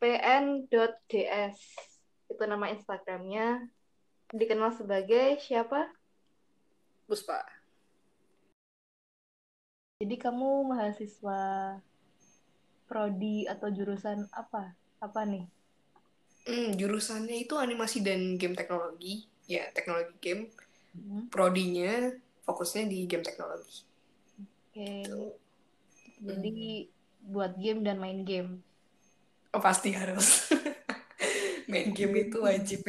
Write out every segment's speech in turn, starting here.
pn.ds itu nama Instagramnya. Dikenal sebagai siapa? Puspa. Jadi kamu mahasiswa prodi atau jurusan apa? Apa nih? Hmm, jurusannya itu animasi dan game teknologi. Ya teknologi game. Hmm. prodinya fokusnya di game teknologi. Oke. Okay. jadi hmm. buat game dan main game Oh pasti harus. Main game itu wajib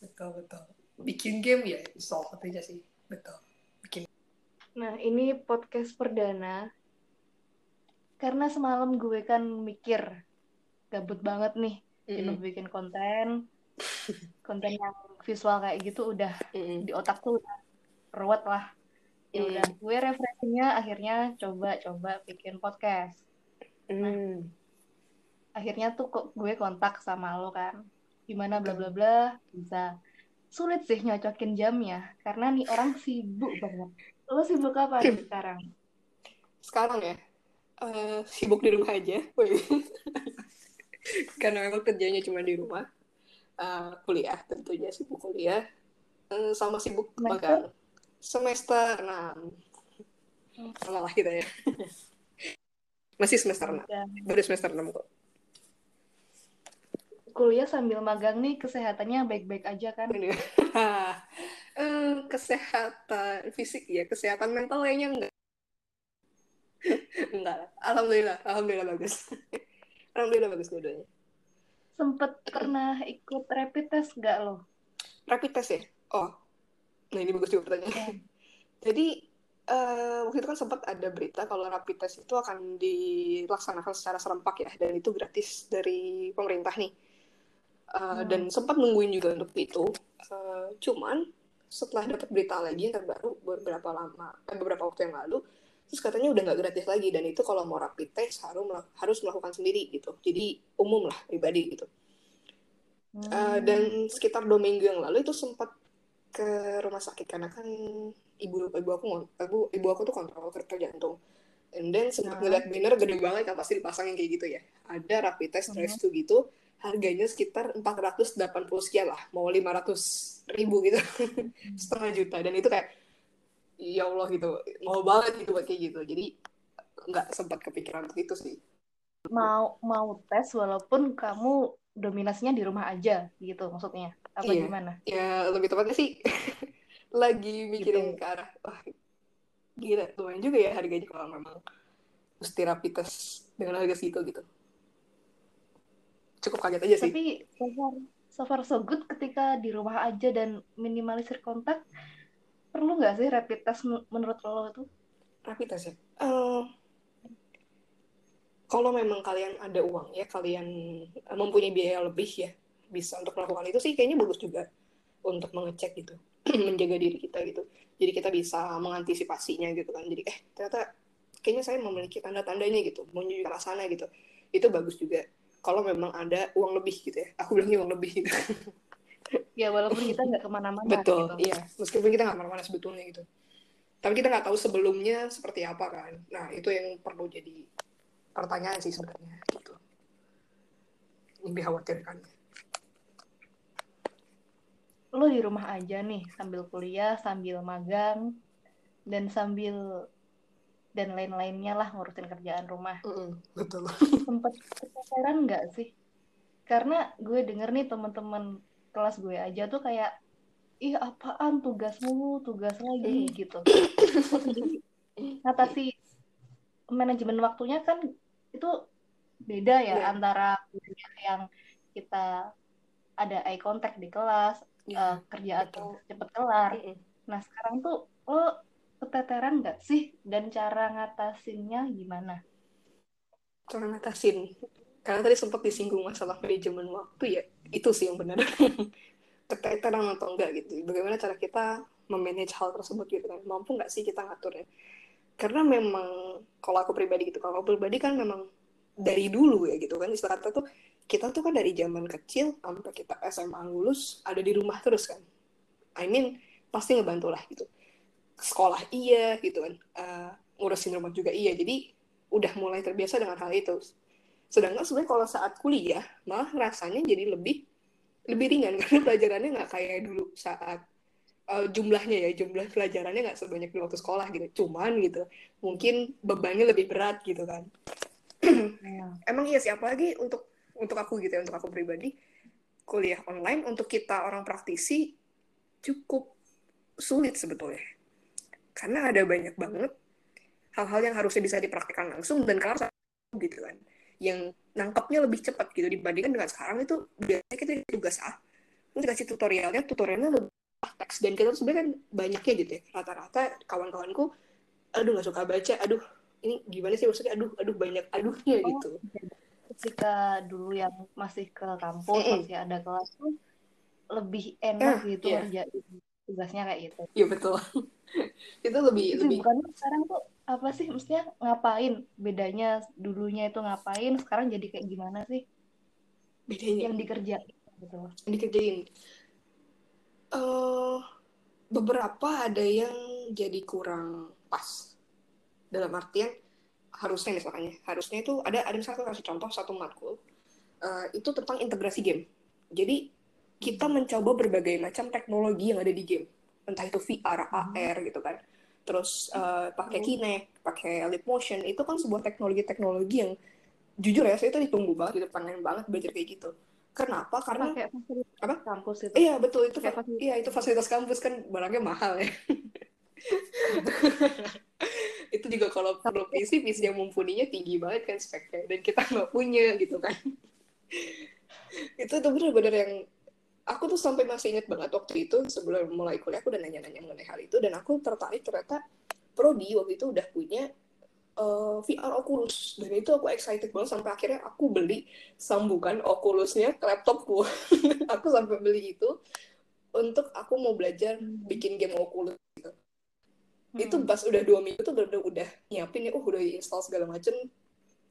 betul betul. Bikin game ya install aja sih. Betul. Bikin. Nah ini podcast perdana. Karena semalam gue kan mikir gabut banget nih. Mm -hmm. bikin konten. konten yang visual kayak gitu udah mm -hmm. di otak tuh udah ruwet lah. Ya udah mm. gue refreshingnya akhirnya coba-coba bikin podcast Nah, hmm. akhirnya tuh kok gue kontak sama lo kan. Gimana bla bla bla bisa sulit sih nyocokin jamnya karena nih orang sibuk banget. Lo sibuk apa nih sekarang? Sekarang ya, uh, sibuk di rumah aja. karena memang kerjanya cuma di rumah. Uh, kuliah tentunya sibuk kuliah. Uh, sama sibuk magang. Semester 6. Salah lah kita ya. Masih semester 6. Baru semester 6 kok. Kuliah sambil magang nih kesehatannya baik-baik aja kan? uh, kesehatan fisik ya, kesehatan mental kayaknya enggak. enggak. Alhamdulillah, alhamdulillah bagus. alhamdulillah bagus dua-duanya. Sempet pernah ikut rapid test gak lo? Rapid test ya? Oh, nah ini bagus juga pertanyaan. Jadi uh, waktu itu kan sempat ada berita kalau rapid test itu akan dilaksanakan secara serempak ya dan itu gratis dari pemerintah nih uh, hmm. dan sempat nungguin juga untuk itu uh, cuman setelah dapat berita lagi yang terbaru beberapa lama eh, beberapa waktu yang lalu terus katanya udah nggak gratis lagi dan itu kalau mau rapid test harus harus melakukan sendiri gitu jadi umum lah pribadi gitu hmm. uh, dan sekitar dua minggu yang lalu itu sempat ke rumah sakit karena kan ibu ibu aku ibu ibu aku tuh kontrol kerja jantung. And then sempat nah. ngeliat banner gede banget kan pasti dipasangin kayak gitu ya. Ada rapid test drive uh-huh. gitu harganya sekitar 480 sekian lah mau 500 ribu gitu. Setengah juta dan itu kayak ya Allah gitu. Mau banget gitu buat kayak gitu. Jadi nggak sempat kepikiran untuk itu sih. Mau mau tes walaupun kamu dominasinya di rumah aja gitu maksudnya. Apa iya. gimana? Ya lebih tepatnya sih lagi mikirin gitu. ke arah wah gila lumayan juga ya harganya kalau memang mesti test dengan harga segitu gitu. Cukup kaget aja sih. Tapi so far so far so good ketika di rumah aja dan minimalisir kontak. Perlu nggak sih rapid test menurut lo itu rapid test ya? Uh, kalau memang kalian ada uang ya kalian mempunyai biaya lebih ya bisa untuk melakukan itu sih kayaknya bagus juga untuk mengecek gitu menjaga diri kita gitu. Jadi kita bisa mengantisipasinya gitu kan. Jadi eh ternyata kayaknya saya memiliki tanda-tandanya gitu menuju ke arah sana gitu. Itu bagus juga. Kalau memang ada uang lebih gitu ya. Aku bilangnya uang lebih gitu. Ya walaupun kita nggak ke mana-mana betul gitu. iya. Meskipun kita nggak ke mana-mana sebetulnya gitu. Tapi kita nggak tahu sebelumnya seperti apa kan. Nah itu yang perlu jadi pertanyaan sih sebenarnya gitu yang dikhawatirkan lo di rumah aja nih sambil kuliah, sambil magang, dan sambil dan lain-lainnya lah ngurusin kerjaan rumah. Mm, betul. Sempet kepikiran nggak sih? Karena gue denger nih teman-teman kelas gue aja tuh kayak, ih apaan tugas mulu, tugas lagi mm. gitu. Ngatasi manajemen waktunya kan itu beda ya yeah. antara yang kita ada eye contact di kelas, uh, kerja atau cepet kelar. Nah sekarang tuh lo keteteran nggak sih dan cara ngatasinnya gimana? Cara ngatasin, karena tadi sempat disinggung masalah manajemen waktu ya, itu sih yang benar. keteteran atau enggak gitu. Bagaimana cara kita memanage hal tersebut gitu kan? Mampu nggak sih kita ngaturnya? Karena memang kalau aku pribadi gitu, kalau aku pribadi kan memang dari dulu ya gitu kan. Istilah kata tuh kita tuh kan dari zaman kecil sampai kita SMA lulus ada di rumah terus kan. I mean pasti ngebantu lah gitu. Sekolah iya gitu kan. Uh, ngurusin rumah juga iya. Jadi udah mulai terbiasa dengan hal itu. Sedangkan sebenarnya kalau saat kuliah malah rasanya jadi lebih lebih ringan. Karena pelajarannya nggak kayak dulu saat uh, jumlahnya ya jumlah pelajarannya nggak sebanyak di waktu sekolah gitu. Cuman gitu mungkin bebannya lebih berat gitu kan. Ya. emang iya sih apalagi untuk untuk aku gitu ya untuk aku pribadi kuliah online untuk kita orang praktisi cukup sulit sebetulnya. Karena ada banyak banget hal-hal yang harusnya bisa dipraktikkan langsung dan kalau gitu kan. Yang nangkapnya lebih cepat gitu dibandingkan dengan sekarang itu biasanya kita tugas ah terus dikasih tutorialnya tutorialnya lebih teks dan kita sebenarnya kan banyaknya gitu ya. Rata-rata kawan-kawanku aduh nggak suka baca. Aduh ini gimana sih maksudnya? Aduh aduh banyak aduhnya oh, gitu. ketika dulu yang masih ke kampus mm -hmm. masih ada kelas tuh lebih enak eh, gitu yeah. ngerjain tugasnya kayak gitu. Iya betul. Itu lebih itu lebih bukan sekarang tuh apa sih? Maksudnya ngapain? Bedanya dulunya itu ngapain? Sekarang jadi kayak gimana sih? Bedanya? Yang dikerjain gitu. Yang dikerjain uh, beberapa ada yang jadi kurang pas dalam artian harusnya misalnya harusnya itu ada ada misalnya kasih contoh satu matkul uh, itu tentang integrasi game jadi kita mencoba berbagai macam teknologi yang ada di game entah itu VR, hmm. AR gitu kan terus uh, pakai hmm. Kinect, pakai Leap Motion itu kan sebuah teknologi-teknologi yang jujur ya saya itu ditunggu banget, itu pengen banget belajar kayak gitu. Kenapa? Karena pakai apa? Kampus itu. Iya betul itu. Iya itu fasilitas kampus kan barangnya mahal ya. itu juga kalau perlu PC, PC yang mumpuninya tinggi banget kan speknya dan kita nggak punya gitu kan. itu tuh bener-bener yang aku tuh sampai masih inget banget waktu itu sebelum mulai kuliah aku udah nanya-nanya mengenai hal itu dan aku tertarik ternyata Prodi waktu itu udah punya uh, eh, VR Oculus. Dan itu aku excited banget sampai akhirnya aku beli sambungan Oculusnya ke laptopku. Aku sampai beli itu untuk aku mau belajar bikin game Oculus gitu. Hmm. itu pas udah dua minggu tuh udah udah nyiapin ya uh udah install segala macem.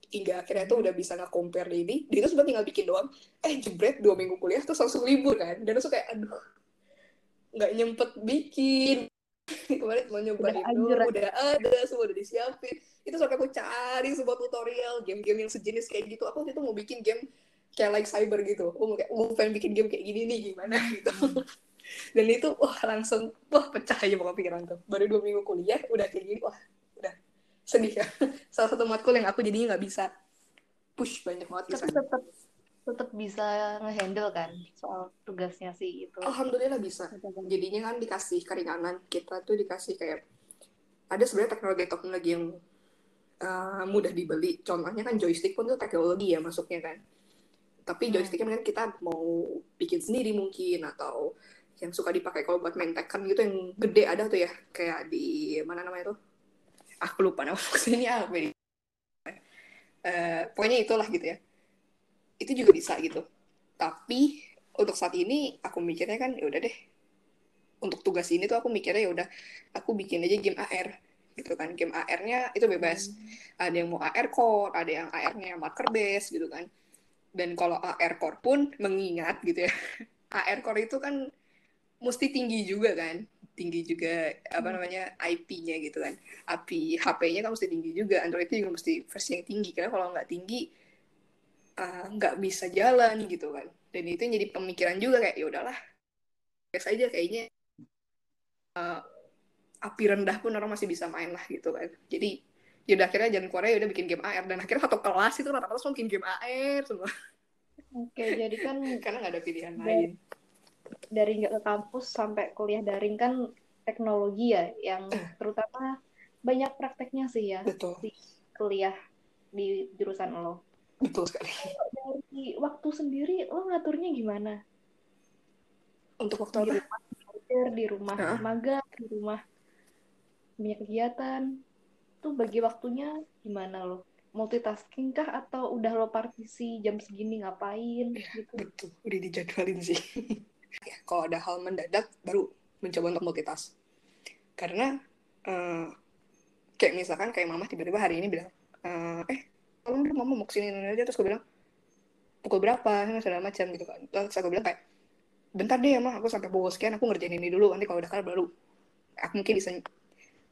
Hingga akhirnya tuh udah bisa nggak compare ini. Dia tuh sebenarnya tinggal bikin doang. Eh jebret dua minggu kuliah terus langsung libur kan. Dan tuh kayak aduh nggak nyempet bikin kemarin mau nyoba udah itu udah ada semua udah disiapin. Itu sampai aku cari sebuah tutorial game-game yang sejenis kayak gitu. Aku waktu itu mau bikin game kayak like cyber gitu. Aku mau kayak mau pengen bikin game kayak gini nih gimana? Gitu. Dan itu wah langsung wah pecah aja pokoknya pikiran tuh. Baru dua minggu kuliah udah kayak gini wah sedih ya. Salah satu matkul yang aku jadinya nggak bisa push banyak banget tapi tetap tetap bisa ngehandle kan soal tugasnya sih itu alhamdulillah bisa. Jadinya kan dikasih keringanan. Kita tuh dikasih kayak ada sebenarnya teknologi-teknologi yang uh, mudah dibeli. Contohnya kan joystick pun tuh teknologi ya masuknya kan. Tapi hmm. joysticknya kan kita mau bikin sendiri mungkin atau yang suka dipakai kalau buat main Tekken gitu yang gede ada tuh ya. Kayak di mana namanya tuh? Aku lupa nama maksudnya apa ini. Uh, pokoknya itulah gitu ya itu juga bisa gitu tapi untuk saat ini aku mikirnya kan ya udah deh untuk tugas ini tuh aku mikirnya ya udah aku bikin aja game AR gitu kan game AR-nya itu bebas hmm. ada yang mau AR core ada yang AR-nya marker base gitu kan dan kalau AR core pun mengingat gitu ya AR core itu kan mesti tinggi juga kan tinggi juga apa hmm. namanya IP-nya gitu kan. API HP-nya kan mesti tinggi juga. Android itu juga mesti versi yang tinggi karena kalau nggak tinggi nggak uh, bisa jalan gitu kan. Dan itu jadi pemikiran juga kayak ya udahlah. Biasa aja kayaknya uh, api rendah pun orang masih bisa main lah gitu kan. Jadi ya udah akhirnya jalan Korea udah bikin game AR dan akhirnya satu kelas itu rata-rata semua bikin game AR semua. Oke, jadi kan karena nggak ada pilihan lain dari nggak ke kampus sampai kuliah daring kan teknologi ya yang eh. terutama banyak prakteknya sih ya Betul. di kuliah di jurusan lo. Betul sekali. Dari waktu sendiri lo ngaturnya gimana? Untuk waktu di rumah di rumah huh? magang, di rumah banyak kegiatan. Tuh bagi waktunya gimana lo? Multitasking kah atau udah lo partisi jam segini ngapain ya, gitu? Betul, udah dijadwalin sih. ya, kalau ada hal mendadak baru mencoba untuk multitask karena uh, kayak misalkan kayak mama tiba-tiba hari ini bilang uh, eh tolong dong mama mau ke sini aja terus gue bilang pukul berapa? Segala macam gitu kan. Terus aku bilang kayak bentar deh ya mah aku sampai pukul sekian aku ngerjain ini dulu nanti kalau udah kelar baru aku mungkin bisa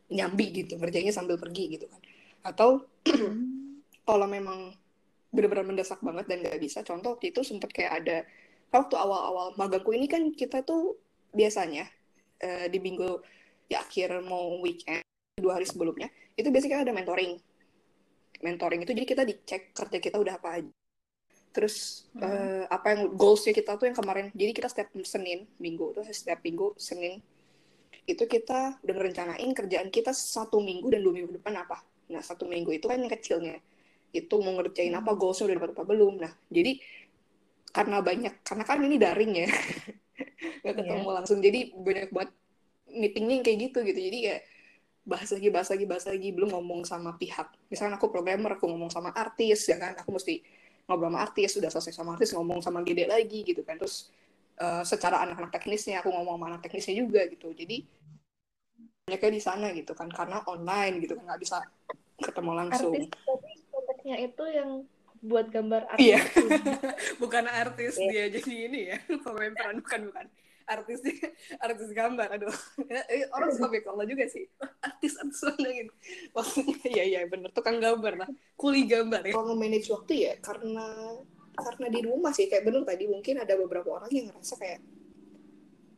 nyambi gitu ngerjainnya sambil pergi gitu kan. Atau kalau memang benar-benar mendesak banget dan nggak bisa contoh waktu itu sempet kayak ada waktu awal-awal magangku ini kan kita tuh biasanya uh, di minggu ya akhir mau weekend dua hari sebelumnya itu biasanya kan ada mentoring mentoring itu jadi kita dicek kerja kita udah apa aja. Terus hmm. uh, apa yang goalsnya kita tuh yang kemarin. Jadi kita setiap senin minggu tuh setiap minggu senin itu kita udah ngerencanain kerjaan kita satu minggu dan dua minggu depan apa. Nah satu minggu itu kan yang kecilnya. Itu mau ngerjain hmm. apa goalsnya udah dapat apa belum. Nah jadi karena banyak karena kan ini daring ya. Nggak ketemu yeah. langsung. Jadi banyak buat meetingnya yang kayak gitu gitu. Jadi kayak bahas lagi bahas lagi bahas lagi belum ngomong sama pihak. Misalnya aku programmer aku ngomong sama artis ya kan? Aku mesti ngobrol sama artis udah selesai sama artis ngomong sama gede lagi gitu kan? Terus uh, secara anak-anak teknisnya aku ngomong sama anak teknisnya juga gitu. Jadi banyaknya di sana gitu kan? Karena online gitu kan? Nggak bisa ketemu langsung. Artis tapi konteksnya itu yang buat gambar artis. Iya bukan artis yeah. dia jadi ini ya pemain peran bukan bukan artis artis gambar aduh. Eh, orang suka kalau juga sih. Artis artis mana gitu. Maksudnya ya ya bener. Tukang gambar lah. Kuli gambar ya. Kalau manage waktu ya karena karena di rumah sih. Kayak bener tadi mungkin ada beberapa orang yang ngerasa kayak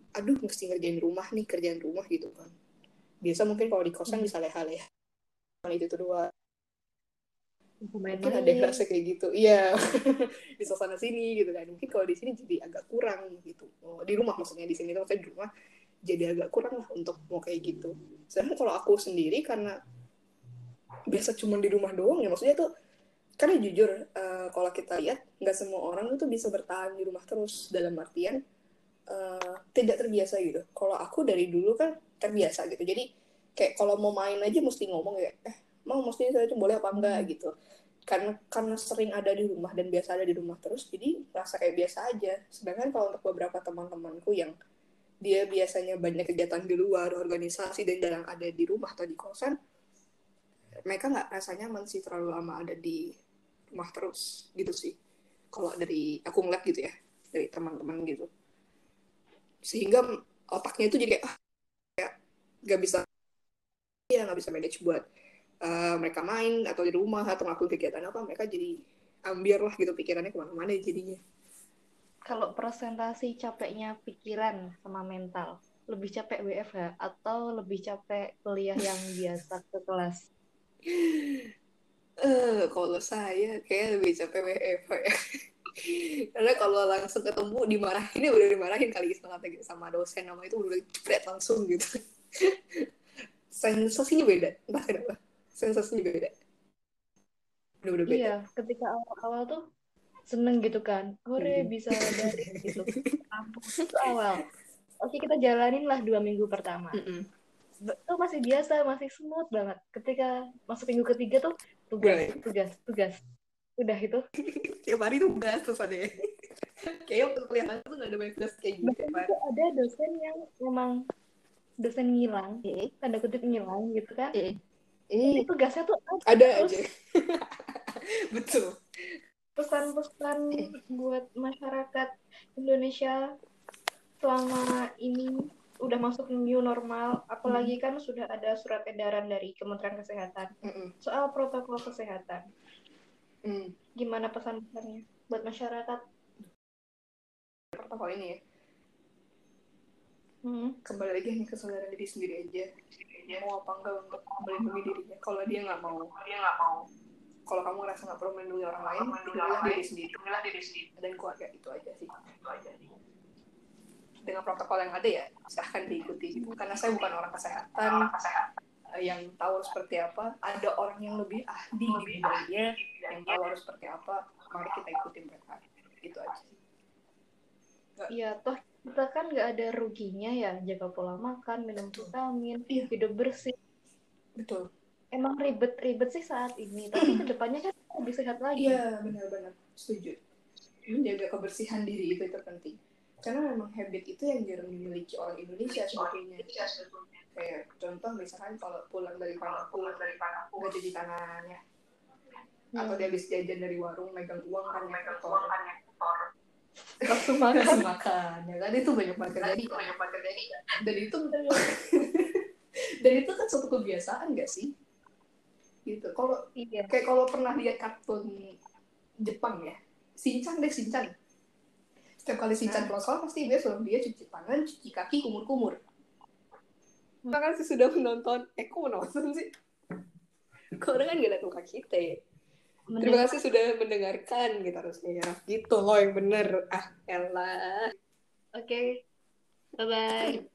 aduh mesti ngerjain rumah nih kerjaan rumah gitu kan. Biasa mungkin kalau di kosan hmm. bisa leha-leha. Itu tuh dua mungkin ada yang rasa kayak gitu. Iya. Di suasana sini gitu kan. Mungkin kalau di sini jadi agak kurang gitu. Oh, di rumah maksudnya di sini tuh maksudnya di rumah jadi agak kurang lah untuk mau kayak gitu. Sedangkan kalau aku sendiri karena biasa cuma di rumah doang ya maksudnya tuh karena jujur uh, kalau kita lihat nggak semua orang itu bisa bertahan di rumah terus. Dalam artian uh, tidak terbiasa gitu. Kalau aku dari dulu kan terbiasa gitu. Jadi kayak kalau mau main aja mesti ngomong ya eh mau mesti saya itu boleh apa enggak hmm. gitu. Karena karena sering ada di rumah dan biasa ada di rumah terus jadi rasa kayak biasa aja. Sedangkan kalau untuk beberapa teman-temanku yang dia biasanya banyak kegiatan di luar organisasi dan jarang ada di rumah atau di kosan mereka nggak rasanya masih terlalu lama ada di rumah terus gitu sih. Kalau dari aku ngeliat gitu ya dari teman-teman gitu. Sehingga otaknya itu jadi ah ya nggak bisa ya nggak bisa manage buat uh, mereka main atau di rumah atau ngelakuin kegiatan apa mereka jadi ambiar lah gitu pikirannya ke mana-mana jadinya. Kalau presentasi capeknya pikiran sama mental lebih capek WFH atau lebih capek kuliah yang biasa ke kelas? Eh uh, kalau saya kayak lebih capek WFH ya. Karena kalau langsung ketemu dimarahin ya udah dimarahin kali setengah sama dosen nama itu udah cepet langsung gitu. Sensasinya beda entah kenapa sensasinya beda. Udah beda. Iya ketika awal-awal tuh seneng gitu kan. Hore hmm. bisa dari gitu. Ampun itu awal. Oke kita jalanin lah dua minggu pertama. Mm itu masih biasa masih smooth banget. Ketika masuk minggu ketiga tuh tugas right. tugas tugas. Udah itu tiap hari tugas terus ada kayak waktu kuliah tuh gak ada banyak tugas kayak gitu ada dosen yang memang dosen ngilang tanda kutip ngilang gitu kan. Mm ini tugasnya tuh ada terus. aja betul pesan-pesan buat masyarakat Indonesia selama ini udah masuk new normal apalagi hmm. kan sudah ada surat edaran dari Kementerian Kesehatan hmm. soal protokol kesehatan hmm. gimana pesan-pesannya buat masyarakat protokol ini ya hmm. kembali lagi hanya kesadaran diri sendiri aja dia mau apa enggak untuk melindungi dirinya. Kalau dia nggak mau. Dia nggak mau. Kalau kamu ngerasa nggak perlu melindungi orang lain lindungilah diri sendiri. lindungilah diri sendiri. Dan keluarga itu aja sih. Itu aja sih. Dengan protokol yang ada ya silahkan diikuti. Karena saya bukan orang kesehatan, orang kesehatan. yang tahu seperti apa. Ada orang yang lebih ahli di bidangnya yang tahu harus seperti apa mari kita ikuti mereka. Itu aja sih. Iya toh kita kan nggak ada ruginya ya jaga pola makan minum vitamin iya. hidup bersih. Betul. Emang ribet-ribet sih saat ini tapi ke depannya kan lebih sehat lagi. Iya benar-benar setuju. Menjaga kebersihan diri itu terpenting. Karena memang habit itu yang jarang dimiliki orang Indonesia sebetulnya. Kayak contoh misalkan kalau pulang dari panaku nggak cuci tangannya hmm. atau dia habis jajan dari warung megang uang kan megang uang kan langsung makan. Langsung makan. Ya kan itu banyak banget. Terjadi banyak banget. Terjadi dan itu dan itu kan suatu kebiasaan gak sih? Gitu. Kalau iya. kayak kalau pernah lihat kartun Jepang ya Shinchan deh Shinchan. Setiap kali Shinchan Nah. sekolah pasti dia suruh dia cuci tangan cuci kaki kumur-kumur. Terima kasih sudah menonton eh kok menonton sih? Kok orang kan gak datang ke kita ya Terima kasih sudah mendengarkan kita harusnya ya. Gitu loh yang bener. Ah, elah. Oke. Bye bye.